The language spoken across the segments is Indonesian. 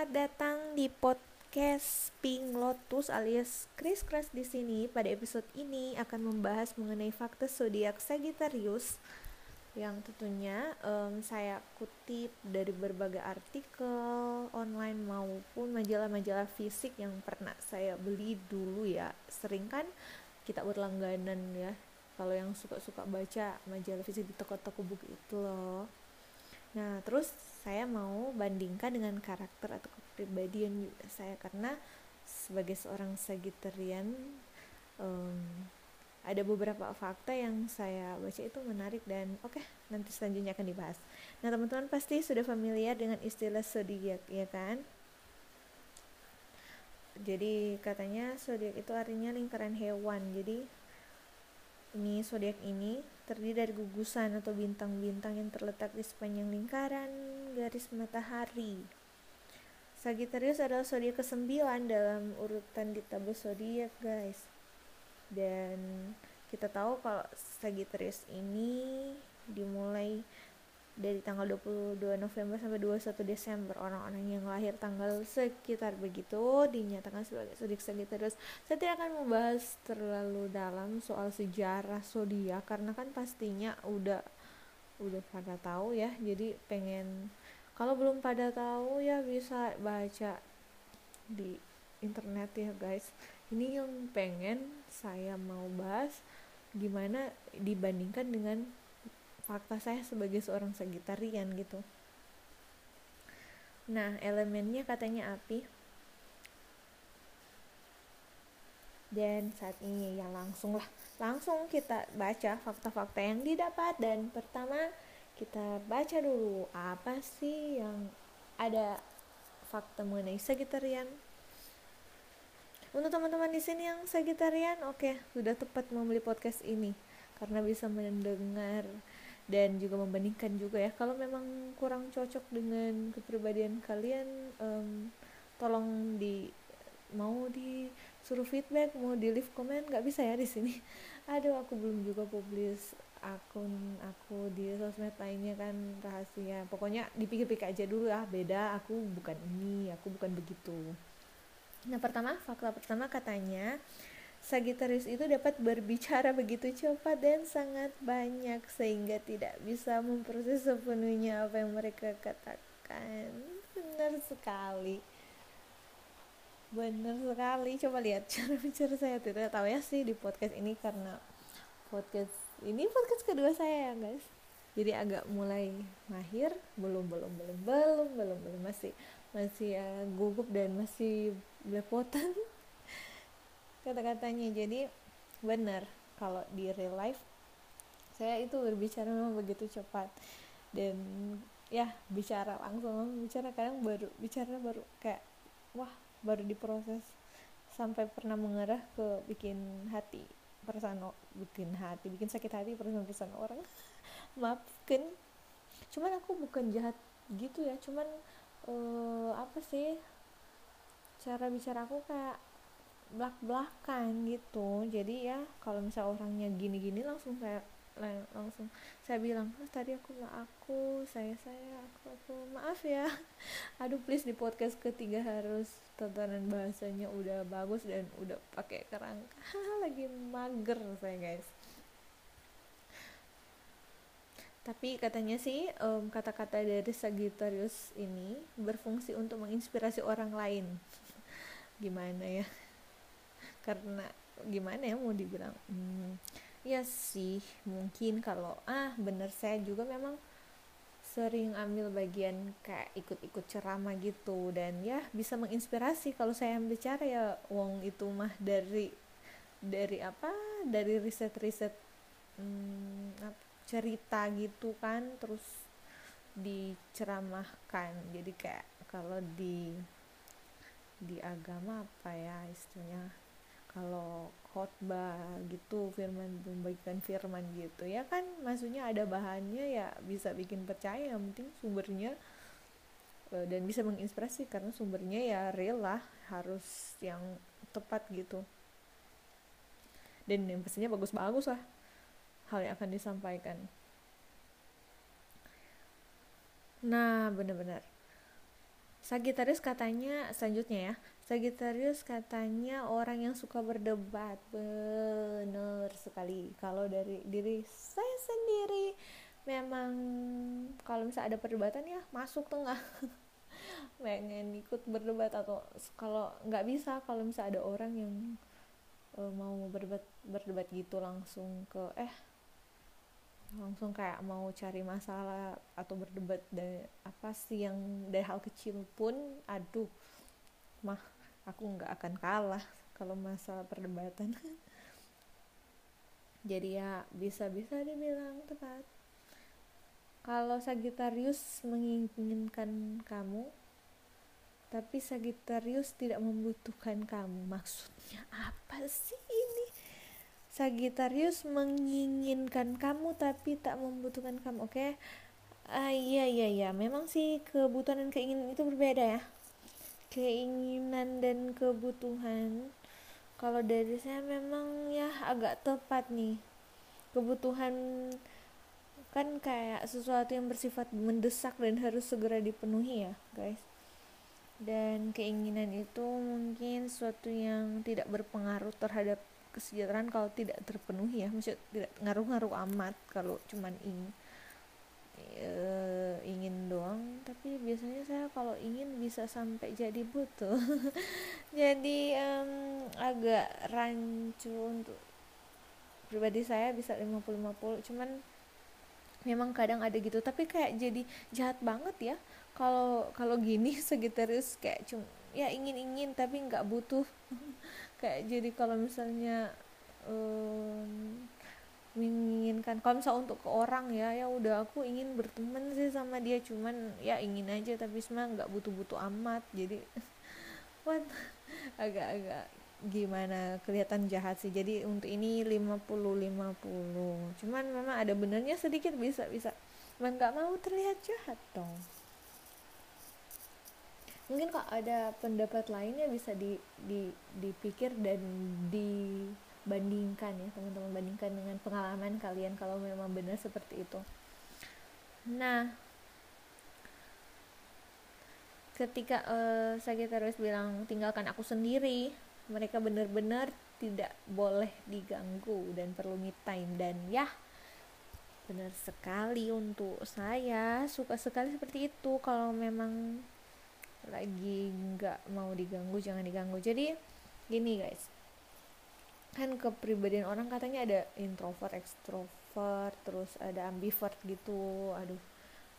Selamat datang di podcast Pink Lotus alias Chris Crash di sini. Pada episode ini akan membahas mengenai fakta zodiak Sagittarius yang tentunya um, saya kutip dari berbagai artikel online maupun majalah-majalah fisik yang pernah saya beli dulu ya. Sering kan kita berlangganan ya. Kalau yang suka-suka baca majalah fisik di toko-toko buku itu loh. Nah, terus saya mau bandingkan dengan karakter atau kepribadian saya karena sebagai seorang Sagitarian um, ada beberapa fakta yang saya baca itu menarik dan oke okay, nanti selanjutnya akan dibahas. Nah teman-teman pasti sudah familiar dengan istilah zodiak ya kan? Jadi katanya zodiak itu artinya lingkaran hewan. Jadi ini zodiak ini terdiri dari gugusan atau bintang-bintang yang terletak di sepanjang lingkaran garis matahari. Sagittarius adalah zodiak ke-9 dalam urutan di tabel zodiak, guys. Dan kita tahu kalau Sagittarius ini dimulai dari tanggal 22 November sampai 21 Desember orang-orang yang lahir tanggal sekitar begitu dinyatakan sebagai zodiak Sagittarius. Saya tidak akan membahas terlalu dalam soal sejarah zodiak karena kan pastinya udah udah pada tahu ya. Jadi pengen kalau belum pada tahu ya bisa baca di internet ya guys. Ini yang pengen saya mau bahas gimana dibandingkan dengan fakta saya sebagai seorang Sagitarian gitu. Nah elemennya katanya api. Dan saat ini ya langsung lah langsung kita baca fakta-fakta yang didapat. Dan pertama kita baca dulu apa sih yang ada fakta mengenai Sagitarian? Untuk teman-teman di sini yang Sagitarian oke okay, sudah tepat membeli podcast ini. Karena bisa mendengar dan juga membandingkan juga ya. Kalau memang kurang cocok dengan kepribadian kalian um, tolong di mau disuruh feedback mau di leave comment nggak bisa ya di sini. Aduh aku belum juga publis akun aku di sosmed lainnya kan rahasia. Pokoknya dipikir-pikir aja dulu ya beda aku bukan ini aku bukan begitu. Nah pertama fakta pertama katanya Sagittarius itu dapat berbicara begitu cepat dan sangat banyak sehingga tidak bisa memproses sepenuhnya apa yang mereka katakan. Benar sekali. Benar sekali. Coba lihat cara bicara saya tidak tahu ya sih di podcast ini karena podcast ini podcast kedua saya ya guys. Jadi agak mulai mahir, belum belum belum belum belum belum masih masih ya gugup dan masih belepotan kata-katanya. Jadi benar kalau di real life saya itu berbicara memang begitu cepat. Dan ya bicara langsung bicara kadang baru bicara baru kayak wah baru diproses. Sampai pernah mengarah ke bikin hati perasaan bikin hati bikin sakit hati perasaan perasaan orang maafkan. Cuman aku bukan jahat gitu ya. Cuman uh, apa sih cara bicara aku kayak belak-belakan gitu. Jadi ya kalau misal orangnya gini-gini langsung saya langsung saya bilang oh, tadi aku aku saya saya aku aku. Maaf ya. Aduh please di podcast ketiga harus tatanan bahasanya udah bagus dan udah pakai kerangka. Lagi mager saya guys. Tapi katanya sih kata-kata um, dari Sagittarius ini berfungsi untuk menginspirasi orang lain. Gimana ya karena gimana ya mau dibilang hmm, ya sih mungkin kalau ah bener saya juga memang sering ambil bagian kayak ikut-ikut ceramah gitu. Dan ya bisa menginspirasi kalau saya bicara ya wong itu mah dari dari apa dari riset-riset hmm, cerita gitu kan terus diceramahkan. Jadi kayak kalau di di agama apa ya istilahnya kalau khotbah gitu firman membagikan firman gitu ya kan? Maksudnya ada bahannya ya bisa bikin percaya yang penting sumbernya e, dan bisa menginspirasi karena sumbernya ya real lah harus yang tepat gitu. Dan yang pastinya bagus-bagus lah hal yang akan disampaikan Sagittarius katanya selanjutnya ya. Sagittarius katanya orang yang suka berdebat. Bener sekali. Kalau dari diri saya sendiri memang kalau misalnya ada perdebatan ya masuk tengah. Pengen ikut berdebat atau kalau nggak bisa kalau misalnya ada orang yang uh, mau berdebat berdebat gitu langsung ke eh langsung kayak mau cari masalah atau berdebat dari apa sih yang dari hal kecil pun aduh mah aku nggak akan kalah kalau masalah perdebatan. Jadi ya bisa-bisa dibilang tepat. Kalau Sagittarius menginginkan kamu tapi Sagittarius tidak membutuhkan kamu maksudnya apa sih ini Sagittarius menginginkan kamu tapi tak membutuhkan kamu oke? Okay? uh, iya iya iya. Memang sih kebutuhan dan keinginan itu berbeda ya. Keinginan dan kebutuhan. Kalau dari saya memang ya agak tepat nih. Kebutuhan kan kayak sesuatu yang bersifat mendesak dan harus segera dipenuhi ya guys. Dan keinginan itu mungkin sesuatu yang tidak berpengaruh terhadap kesejahteraan kalau tidak terpenuhi ya. Maksud tidak ngaruh-ngaruh amat kalau cuman ingin e, ingin doang. Tapi biasanya saya kalau ingin bisa sampai jadi butuh. Jadi um, agak rancu untuk pribadi saya bisa 50-50 cuman memang kadang ada gitu. Tapi kayak jadi jahat banget ya. Kalau kalau gini Sagittarius kayak cuma ya ingin-ingin tapi nggak butuh kayak jadi kalau misalnya um, menginginkan kalau misal untuk ke orang ya ya udah aku ingin berteman sih sama dia cuman ya ingin aja tapi sebenarnya nggak butuh-butuh amat. Jadi what? Agak-agak gimana kelihatan jahat sih. Jadi untuk ini 50 50 cuman memang ada benernya sedikit bisa bisa memang nggak mau terlihat jahat dong mungkin kok ada pendapat lainnya bisa di, di dipikir dan dibandingkan ya teman-teman bandingkan dengan pengalaman kalian kalau memang benar seperti itu. Nah ketika uh, Sagittarius bilang tinggalkan aku sendiri mereka benar-benar tidak boleh diganggu dan perlu me time. Dan ya benar sekali untuk saya suka sekali seperti itu kalau memang lagi nggak mau diganggu jangan diganggu. Jadi gini guys. Kan kepribadian orang katanya ada introvert extrovert terus ada ambivert gitu. Aduh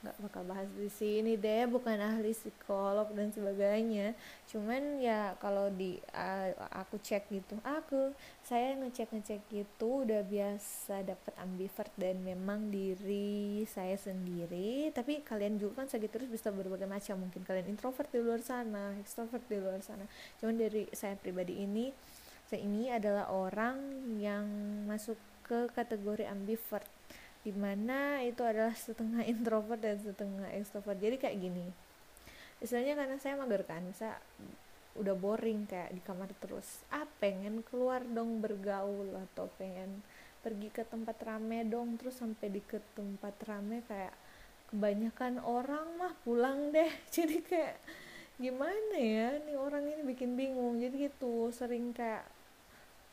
nggak bakal bahas di sini deh bukan ahli psikolog dan sebagainya. Cuman ya kalau di uh, aku cek gitu aku saya ngecek ngecek gitu udah biasa dapat ambivert dan memang diri saya sendiri. Tapi kalian juga kan segitu terus bisa berbagai macam. Mungkin kalian introvert di luar sana extrovert di luar sana. Cuman dari saya pribadi ini saya ini adalah orang yang masuk ke kategori ambivert di mana itu adalah setengah introvert dan setengah extrovert. Jadi kayak gini istilahnya karena saya mager kan saya udah boring kayak di kamar terus. Ah pengen keluar dong bergaul atau pengen pergi ke tempat rame dong terus sampai di ke tempat rame kayak kebanyakan orang mah pulang deh. Jadi kayak gimana ya nih orang ini bikin bingung. Jadi gitu sering kayak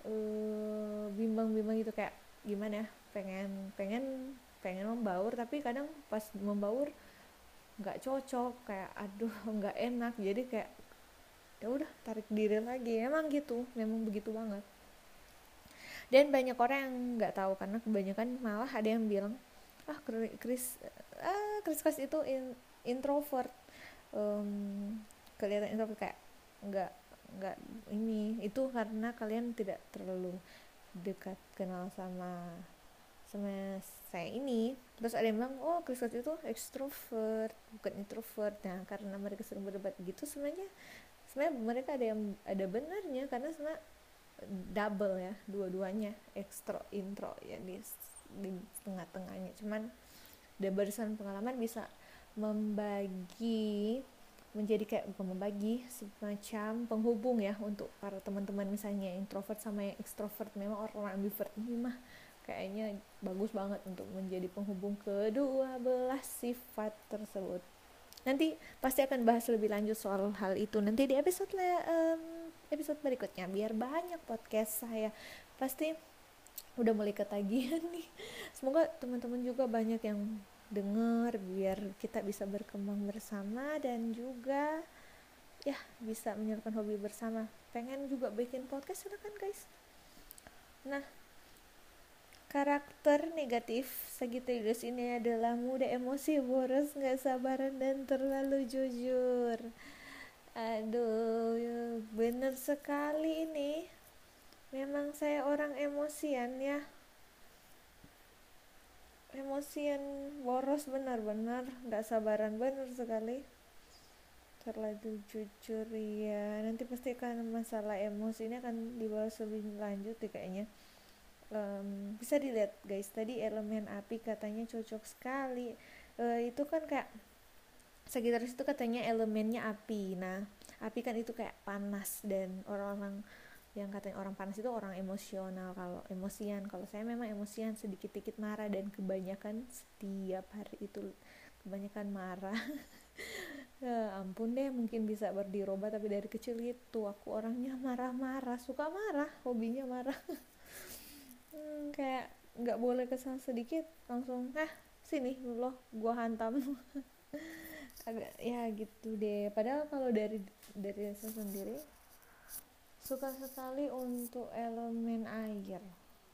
uh, bimbang-bimbang gitu kayak gimana ya pengen pengen pengen membaur tapi kadang pas membaur nggak cocok kayak aduh nggak enak. Jadi kayak ya udah tarik diri lagi. Emang gitu memang begitu banget. Dan banyak orang yang nggak tahu karena kebanyakan malah ada yang bilang ah Chris ah Chris Chris itu in, introvert. Um, kelihatan introvert kayak nggak nggak ini itu karena kalian tidak terlalu dekat kenal sama sama saya ini. Terus ada yang bilang oh Chris itu extrovert bukan introvert. Nah karena mereka sering berdebat gitu sebenarnya sebenarnya mereka ada yang ada benarnya karena sebenarnya double ya dua-duanya ekstro intro ya di di tengah-tengahnya. Cuman dari barisan pengalaman bisa membagi menjadi kayak bukan membagi semacam penghubung ya untuk para teman-teman misalnya introvert sama yang extrovert memang orang ambivert ini mah kayaknya bagus banget untuk menjadi penghubung kedua belah sifat tersebut. Nanti pasti akan bahas lebih lanjut soal hal itu nanti di episode um, episode berikutnya biar banyak podcast saya. Pasti udah mulai ketagihan nih. Semoga teman-teman juga banyak yang denger biar kita bisa berkembang bersama dan juga ya bisa menyalurkan hobi bersama. Pengen juga bikin podcast silakan guys. Nah Karakter negatif Sagittarius ini adalah muda emosi, boros, nggak sabaran, dan terlalu jujur. Aduh, ya, bener sekali ini. Memang saya orang emosian ya. Emosian, boros benar-benar, nggak sabaran benar sekali. Terlalu jujur ya. Nanti pasti akan masalah emosi ini akan dibahas lebih lanjut deh kayaknya um, bisa dilihat guys tadi elemen api katanya cocok sekali. Uh, itu kan kayak Sagitarius itu katanya elemennya api. Nah api kan itu kayak panas dan orang-orang yang katanya orang panas itu orang emosional. Kalau emosian kalau saya memang emosian sedikit-sedikit marah dan kebanyakan setiap hari itu kebanyakan marah. Ya ampun deh mungkin bisa berdiroba tapi dari kecil itu aku orangnya marah-marah suka marah hobinya marah hmm, kayak nggak boleh kesal sedikit langsung ah sini loh gua hantam. Agak ya gitu deh. Padahal kalau dari dari saya sendiri suka sekali untuk elemen air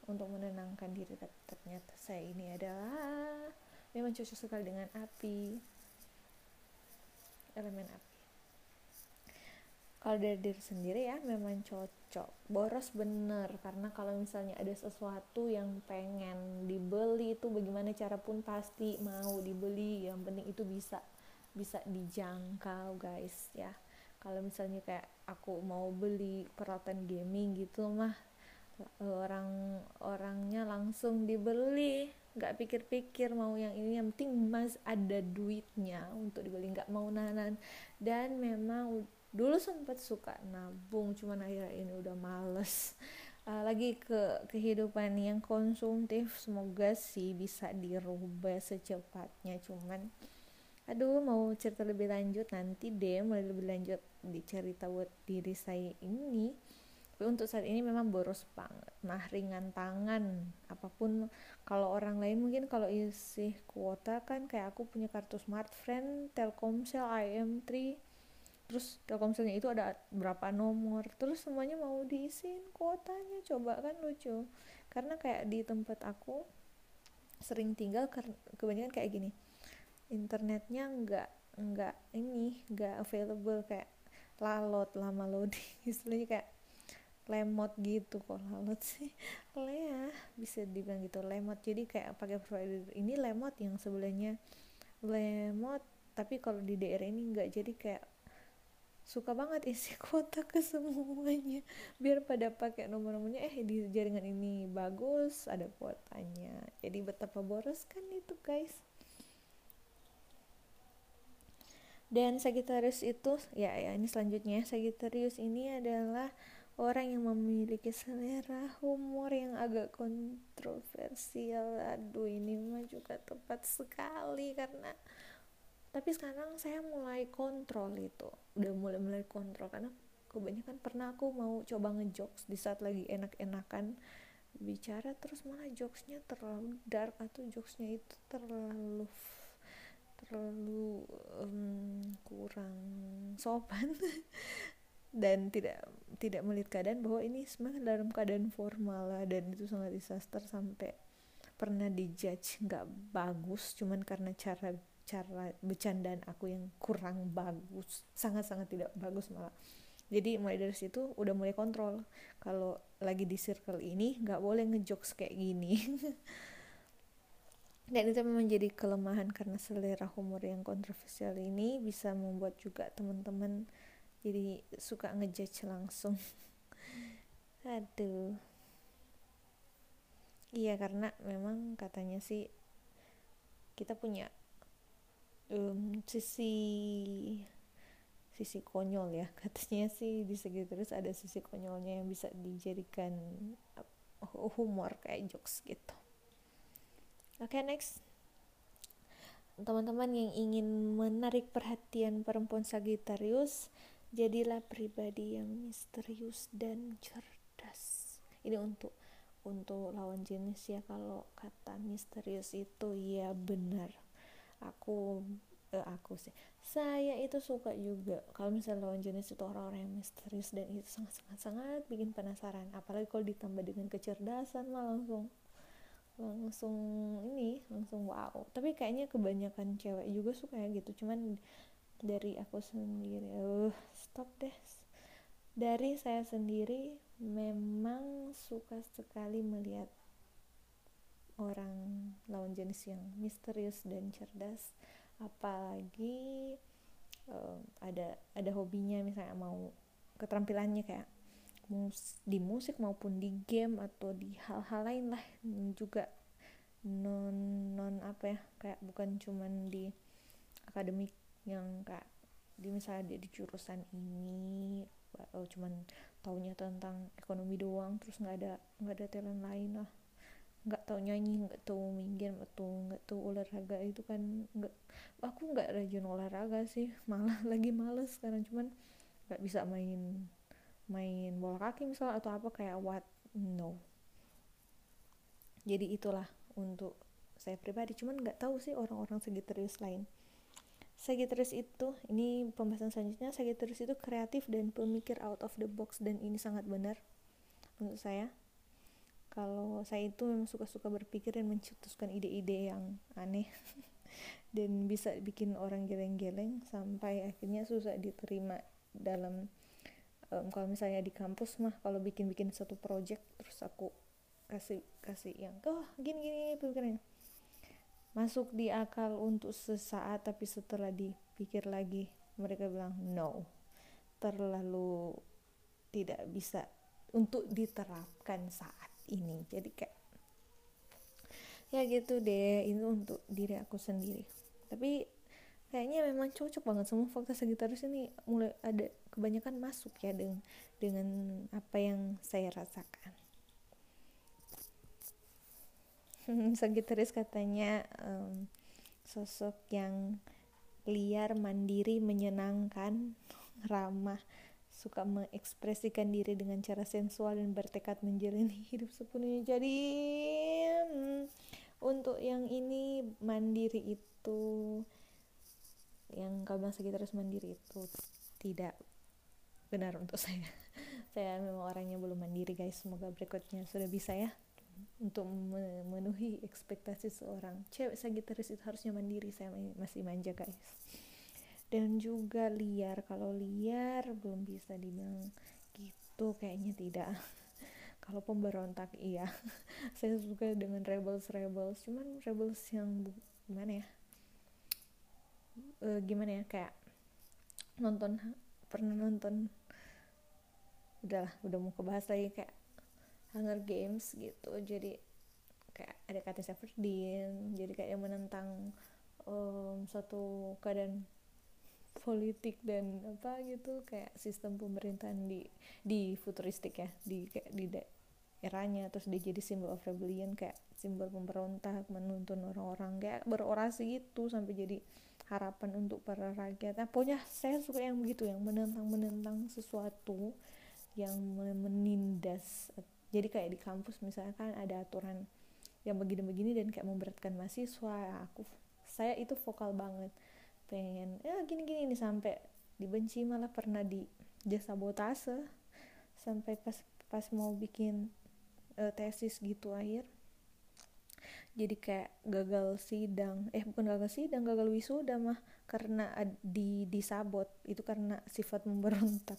untuk menenangkan diri. Tapi ternyata saya ini adalah memang cocok sekali dengan api elemen api kalau dari diri sendiri ya memang cocok. Boros bener karena kalau misalnya ada sesuatu yang pengen dibeli itu bagaimana cara pun pasti mau dibeli. Yang penting itu bisa bisa dijangkau guys ya. Kalau misalnya kayak aku mau beli peralatan gaming gitu mah orang orangnya langsung dibeli. Nggak pikir-pikir mau yang ini yang penting mas ada duitnya untuk dibeli. Nggak mau nanan dan memang dulu sempat suka nabung cuman akhirnya ini udah males. Uh, lagi ke kehidupan yang konsumtif semoga sih bisa dirubah secepatnya cuman aduh mau cerita lebih lanjut nanti deh mulai lebih lanjut di cerita buat diri saya ini. Tapi untuk saat ini memang boros banget nah ringan tangan apa pun kalau orang lain mungkin kalau isi kuota kan kayak aku punya kartu smart friend Telkomsel IM3 terus Telkomselnya itu ada berapa nomor terus semuanya mau diisiin kuotanya. Coba kan lucu. Karena kayak di tempat aku sering tinggal kebanyakan kayak gini. Internetnya nggak nggak ini nggak available kayak lalot lama loading istilahnya kayak lemot gitu. Kok lalot sih? Ya bisa dibilang gitu lemot. Jadi kayak pakai provider. Ini lemot yang sebelahnya lemot tapi kalau di daerah ini nggak. Jadi kayak suka banget isi kuota ke semuanya. Biar pada pakai nomor-nomornya eh di jaringan ini bagus ada kuotanya. Jadi betapa boros kan itu guys. Dan Sagittarius itu ya ya ini selanjutnya. Sagittarius ini adalah orang yang memiliki selera humor yang agak kontroversial. Aduh ini mah juga tepat sekali karena tapi sekarang saya mulai kontrol itu. Udah mulai mulai kontrol. Karena kebanyakan pernah aku mau coba ngejokes di saat lagi enak-enakan. Bicara terus malah jokesnya terlalu dark atau jokesnya itu terlalu terlalu um, kurang sopan. Dan tidak tidak melihat keadaan bahwa ini sebenarnya dalam keadaan formal lah. Dan itu sangat disaster sampai pernah dijudge nggak bagus. Cuman karena cara cara bercandaan aku yang kurang bagus sangat-sangat tidak bagus malah. Jadi mulai dari situ udah mulai kontrol. Kalau lagi di circle ini nggak boleh ngejokes kayak gini. Dan itu memang jadi kelemahan karena selera humor yang kontroversial ini bisa membuat juga teman-teman jadi suka ngejudge langsung. Aduh. Iya karena memang katanya sih kita punya um, sisi sisi konyol ya katanya sih di segi terus ada sisi konyolnya yang bisa dijadikan humor kayak jokes gitu. Oke okay, next. Teman-teman yang ingin menarik perhatian perempuan Sagittarius jadilah pribadi yang misterius dan cerdas. Ini untuk untuk lawan jenis ya kalau kata misterius itu ya benar aku eh, aku sih. Saya itu suka juga kalau misalnya lawan jenis itu orang-orang yang misterius dan itu sangat sangat sangat bikin penasaran. Apalagi kalau ditambah dengan kecerdasan mah langsung langsung ini langsung wow. Tapi kayaknya kebanyakan cewek juga suka ya gitu. Cuman dari aku sendiri uh stop deh. Dari saya sendiri memang suka sekali melihat orang lawan jenis yang misterius dan cerdas. Apalagi uh, ada ada hobinya misalnya mau keterampilannya kayak mus di musik maupun di game atau di hal-hal lain lah. Juga non non apa ya kayak bukan cuman di akademik yang kayak di misalnya dia di jurusan ini oh, cuman taunya tentang ekonomi doang terus nggak ada nggak ada talent lain lah nggak tahu nyanyi nggak tahu minggir atau nggak tahu olahraga itu kan nggak aku nggak rajin olahraga sih malah lagi males karena cuman nggak bisa main main bola kaki misalnya atau apa kayak what no. Jadi itulah untuk saya pribadi cuman nggak tahu sih orang-orang Sagittarius lain. Sagittarius itu ini pembahasan selanjutnya Sagittarius itu kreatif dan pemikir out of the box dan ini sangat benar untuk saya kalau saya itu memang suka-suka berpikir dan mencetuskan ide-ide yang aneh dan bisa bikin orang geleng-geleng sampai akhirnya susah diterima dalam um, kalau misalnya di kampus mah kalau bikin-bikin satu project terus aku kasih kasih yang oh gini gini pikirannya. Masuk di akal untuk sesaat tapi setelah dipikir lagi mereka bilang no terlalu tidak bisa untuk diterapkan saat ini. Jadi kayak ya gitu deh itu untuk diri aku sendiri. Tapi kayaknya memang cocok banget semua fakta Sagittarius ini. Mulai ada kebanyakan masuk ya dengan dengan apa yang saya rasakan. Sagittarius katanya um, sosok yang liar mandiri menyenangkan ramah suka mengekspresikan diri dengan cara sensual dan bertekad menjalani hidup sepenuhnya. Jadi hmm, untuk yang ini mandiri itu yang kalau bilang terus mandiri itu tidak benar untuk saya. Saya memang orangnya belum mandiri guys. Semoga berikutnya sudah bisa ya untuk memenuhi ekspektasi seorang cewek Sagitarius itu harusnya mandiri. Saya masih manja guys dan juga liar. Kalau liar belum bisa dibilang gitu. Kayaknya tidak. Kalau pemberontak iya. Saya suka dengan rebels rebels cuman rebels yang gimana ya? Uh, gimana ya? Kayak nonton pernah nonton. Udah udah mau kebahas lagi. Kayak Hunger Games gitu. Jadi kayak ada kata Severdeen jadi kayak yang menentang um, suatu keadaan politik dan apa gitu kayak sistem pemerintahan di di futuristik ya di kayak di eranya terus dia jadi simbol of rebellion kayak simbol pemberontak menuntun orang-orang kayak berorasi gitu sampai jadi harapan untuk para rakyat. Nah pokoknya saya suka yang begitu yang menentang menentang sesuatu yang menindas. Jadi kayak di kampus misalnya kan ada aturan yang begini-begini dan kayak memberatkan mahasiswa. Aku saya itu vokal banget pengen ya gini-gini nih sampai dibenci malah pernah di jasa sabotase sampai pas pas mau bikin uh, tesis gitu akhir. Jadi kayak gagal sidang eh bukan gagal sidang gagal wisuda mah karena di disabot itu karena sifat memberontak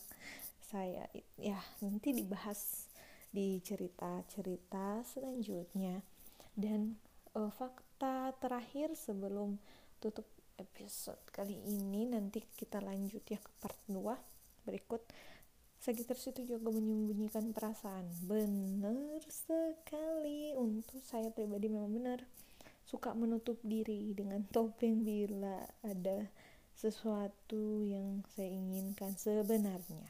saya. Ya nanti dibahas di cerita-cerita selanjutnya. Dan uh, fakta terakhir sebelum tutup episode kali ini nanti kita lanjut ya ke part 2 berikut Sagittarius itu juga menyembunyikan perasaan. Benar sekali. Untuk saya pribadi memang benar. Suka menutup diri dengan topeng bila ada sesuatu yang saya inginkan sebenarnya.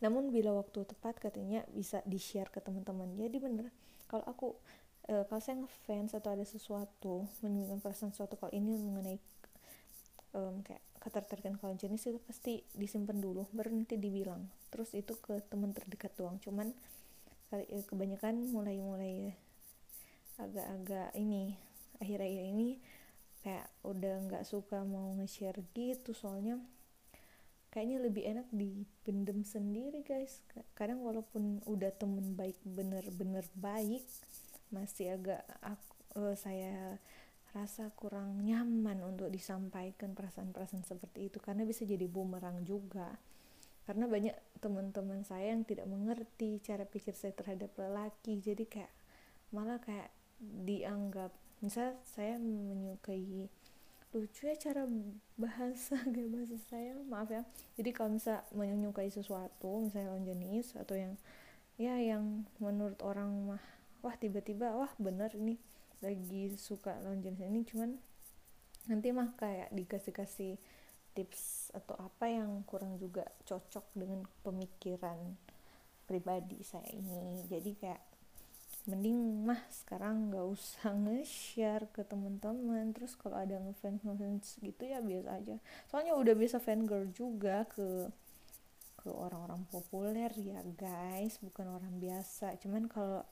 Namun bila waktu tepat katanya bisa di-share ke teman-teman. Jadi benar. Kalau aku uh, kalau saya ngefans atau ada sesuatu menyembunyikan perasaan sesuatu kalau ini mengenai um, kayak ketertarikan kalau jenis itu pasti disimpan dulu baru nanti dibilang. Terus itu ke teman terdekat doang cuman eh, kebanyakan mulai mulai agak-agak ini akhir-akhir ini kayak udah nggak suka mau nge-share gitu soalnya kayaknya lebih enak dipendem sendiri guys. Kadang walaupun udah temen baik bener-bener baik masih agak aku, uh, saya rasa kurang nyaman untuk disampaikan perasaan-perasaan seperti itu. Karena bisa jadi bumerang juga. Karena banyak teman-teman saya yang tidak mengerti cara pikir saya terhadap lelaki. Jadi kayak malah kayak dianggap misal saya menyukai lucu ya cara bahasa gak bahasa saya maaf ya. Jadi kalau misal menyukai sesuatu misalnya lawan jenis atau yang ya yang menurut orang mah wah tiba-tiba wah bener ini lagi suka lawan jenis ini cuman nanti mah kayak dikasih-kasih tips atau apa yang kurang juga cocok dengan pemikiran pribadi saya ini. Jadi kayak mending mah sekarang nggak usah nge-share ke teman-teman. Terus kalau ada ngefans ngefans gitu ya biasa aja. Soalnya udah biasa fan girl juga ke ke orang-orang populer ya guys. Bukan orang biasa. Cuman kalau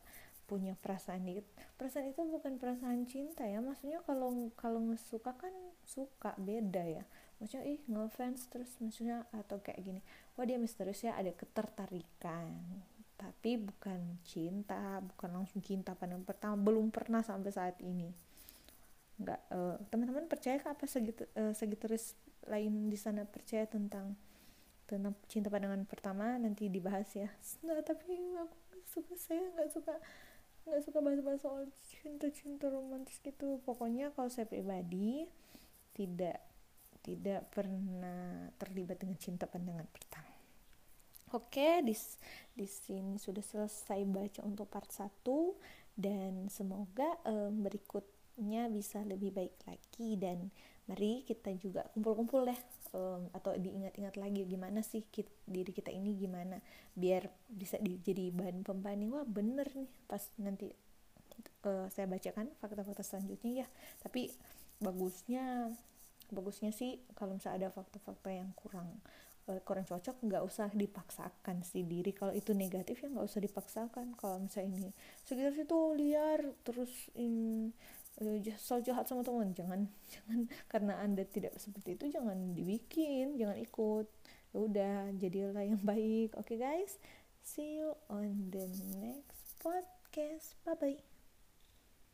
punya perasaan itu perasaan itu bukan perasaan cinta ya maksudnya kalau kalau ngesuka kan suka beda ya. Maksudnya ih ngefans terus maksudnya atau kayak gini. Wah dia misterius ya ada ketertarikan. Tapi bukan cinta bukan langsung cinta pada pertama belum pernah sampai saat ini. Nggak uh, teman-teman percaya apa segitu uh, lain di sana percaya tentang tentang cinta pandangan pertama? Nanti dibahas ya. Nah tapi aku suka saya nggak suka nggak suka bahas-bahas soal cinta-cinta romantis gitu. Pokoknya kalau saya pribadi tidak tidak pernah terlibat dengan cinta pandangan pertama. Oke, di, di sini sudah selesai baca untuk part 1 dan semoga um, berikutnya bisa lebih baik lagi dan mari kita juga kumpul-kumpul deh um, atau diingat-ingat lagi gimana sih kita, diri kita ini gimana biar bisa di, jadi bahan pembanding wah bener nih pas nanti uh, saya bacakan fakta-fakta selanjutnya ya. Tapi bagusnya bagusnya sih kalau misalnya ada fakta-fakta yang kurang Eh, kurang cocok nggak usah dipaksakan si diri. Kalau itu negatif ya nggak usah dipaksakan. Kalau misalnya ini sekitar situ liar terus in, uh, so jahat sama teman. Jangan jangan karena anda tidak seperti itu jangan dibikin jangan ikut. Ya udah jadilah yang baik. Oke okay, guys. See you on the next podcast. Bye bye